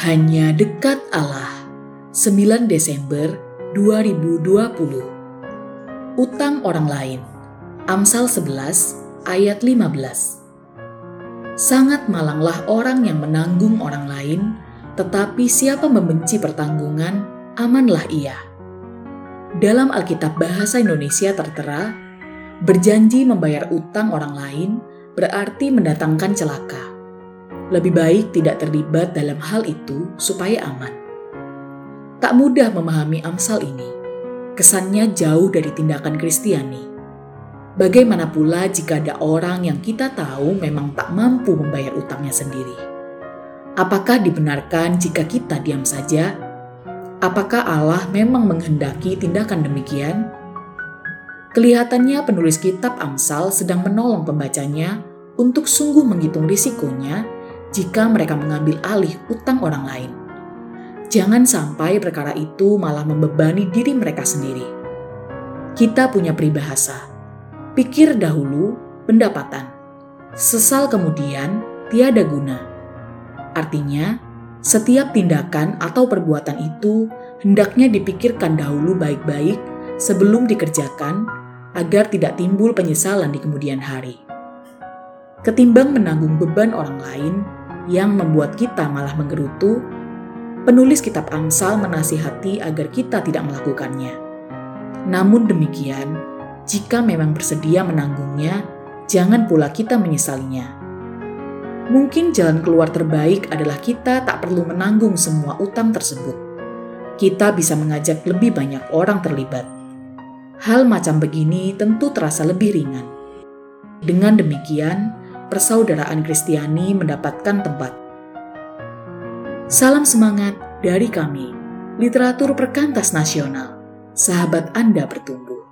Hanya dekat Allah. 9 Desember 2020. Utang orang lain. Amsal 11 ayat 15. Sangat malanglah orang yang menanggung orang lain, tetapi siapa membenci pertanggungan, amanlah ia. Dalam Alkitab Bahasa Indonesia tertera, berjanji membayar utang orang lain berarti mendatangkan celaka. Lebih baik tidak terlibat dalam hal itu supaya aman. Tak mudah memahami Amsal ini. Kesannya jauh dari tindakan Kristiani. Bagaimana pula jika ada orang yang kita tahu memang tak mampu membayar utangnya sendiri? Apakah dibenarkan jika kita diam saja? Apakah Allah memang menghendaki tindakan demikian? Kelihatannya penulis kitab Amsal sedang menolong pembacanya untuk sungguh menghitung risikonya jika mereka mengambil alih utang orang lain. Jangan sampai perkara itu malah membebani diri mereka sendiri. Kita punya peribahasa, Pikir dahulu pendapatan, sesal kemudian tiada guna. Artinya, setiap tindakan atau perbuatan itu hendaknya dipikirkan dahulu baik-baik sebelum dikerjakan agar tidak timbul penyesalan di kemudian hari. Ketimbang menanggung beban orang lain yang membuat kita malah menggerutu, penulis kitab Amsal menasihati agar kita tidak melakukannya. Namun demikian, jika memang bersedia menanggungnya, jangan pula kita menyesalinya. Mungkin jalan keluar terbaik adalah kita tak perlu menanggung semua utang tersebut. Kita bisa mengajak lebih banyak orang terlibat. Hal macam begini tentu terasa lebih ringan. Dengan demikian, persaudaraan Kristiani mendapatkan tempat. Salam semangat dari kami, literatur perkantas nasional. Sahabat Anda bertumbuh.